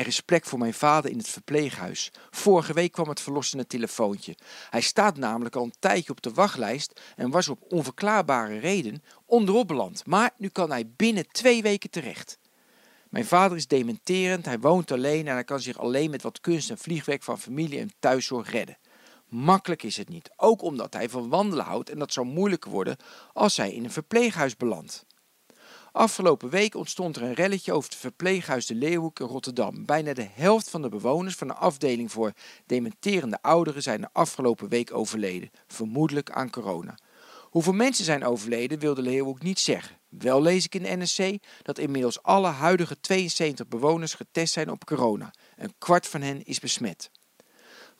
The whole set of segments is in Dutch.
Er is plek voor mijn vader in het verpleeghuis. Vorige week kwam het verlossende telefoontje. Hij staat namelijk al een tijdje op de wachtlijst en was op onverklaarbare reden onderop beland. Maar nu kan hij binnen twee weken terecht. Mijn vader is dementerend, hij woont alleen en hij kan zich alleen met wat kunst en vliegwerk van familie en thuiszorg redden. Makkelijk is het niet, ook omdat hij van wandelen houdt en dat zou moeilijker worden als hij in een verpleeghuis belandt. Afgelopen week ontstond er een relletje over het verpleeghuis De Leeuwhoek in Rotterdam. Bijna de helft van de bewoners van de afdeling voor dementerende ouderen zijn de afgelopen week overleden, vermoedelijk aan corona. Hoeveel mensen zijn overleden wil de Leeuwhoek niet zeggen. Wel lees ik in de NSC dat inmiddels alle huidige 72 bewoners getest zijn op corona. Een kwart van hen is besmet.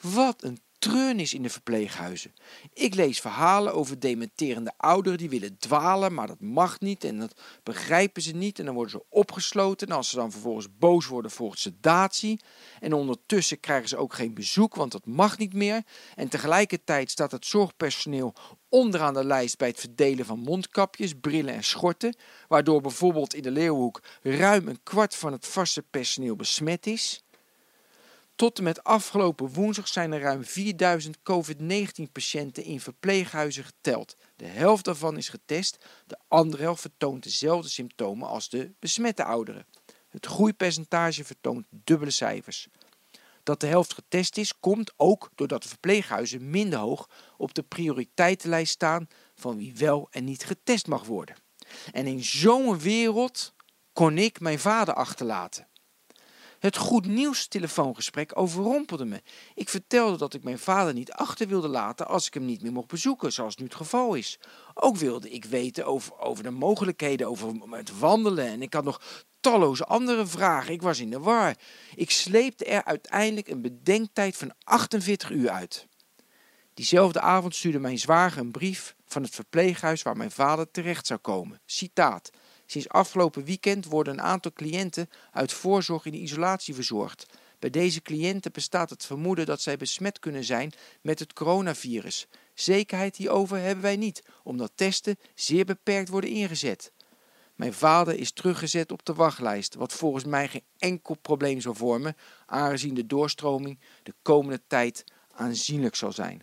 Wat een treurnis in de verpleeghuizen. Ik lees verhalen over dementerende ouderen die willen dwalen, maar dat mag niet en dat begrijpen ze niet. En dan worden ze opgesloten. En als ze dan vervolgens boos worden, volgt sedatie. En ondertussen krijgen ze ook geen bezoek, want dat mag niet meer. En tegelijkertijd staat het zorgpersoneel onderaan de lijst bij het verdelen van mondkapjes, brillen en schorten, waardoor bijvoorbeeld in de Leeuwhoek ruim een kwart van het vaste personeel besmet is. Tot en met afgelopen woensdag zijn er ruim 4000 COVID-19-patiënten in verpleeghuizen geteld. De helft daarvan is getest, de andere helft vertoont dezelfde symptomen als de besmette ouderen. Het groeipercentage vertoont dubbele cijfers. Dat de helft getest is, komt ook doordat de verpleeghuizen minder hoog op de prioriteitenlijst staan van wie wel en niet getest mag worden. En in zo'n wereld kon ik mijn vader achterlaten. Het goed nieuws telefoongesprek overrompelde me. Ik vertelde dat ik mijn vader niet achter wilde laten als ik hem niet meer mocht bezoeken, zoals nu het geval is. Ook wilde ik weten over, over de mogelijkheden, over het wandelen en ik had nog talloze andere vragen. Ik was in de war. Ik sleepte er uiteindelijk een bedenktijd van 48 uur uit. Diezelfde avond stuurde mijn zwager een brief van het verpleeghuis waar mijn vader terecht zou komen. Citaat. Sinds afgelopen weekend worden een aantal cliënten uit voorzorg in isolatie verzorgd. Bij deze cliënten bestaat het vermoeden dat zij besmet kunnen zijn met het coronavirus. Zekerheid hierover hebben wij niet, omdat testen zeer beperkt worden ingezet. Mijn vader is teruggezet op de wachtlijst, wat volgens mij geen enkel probleem zal vormen, aangezien de doorstroming de komende tijd aanzienlijk zal zijn.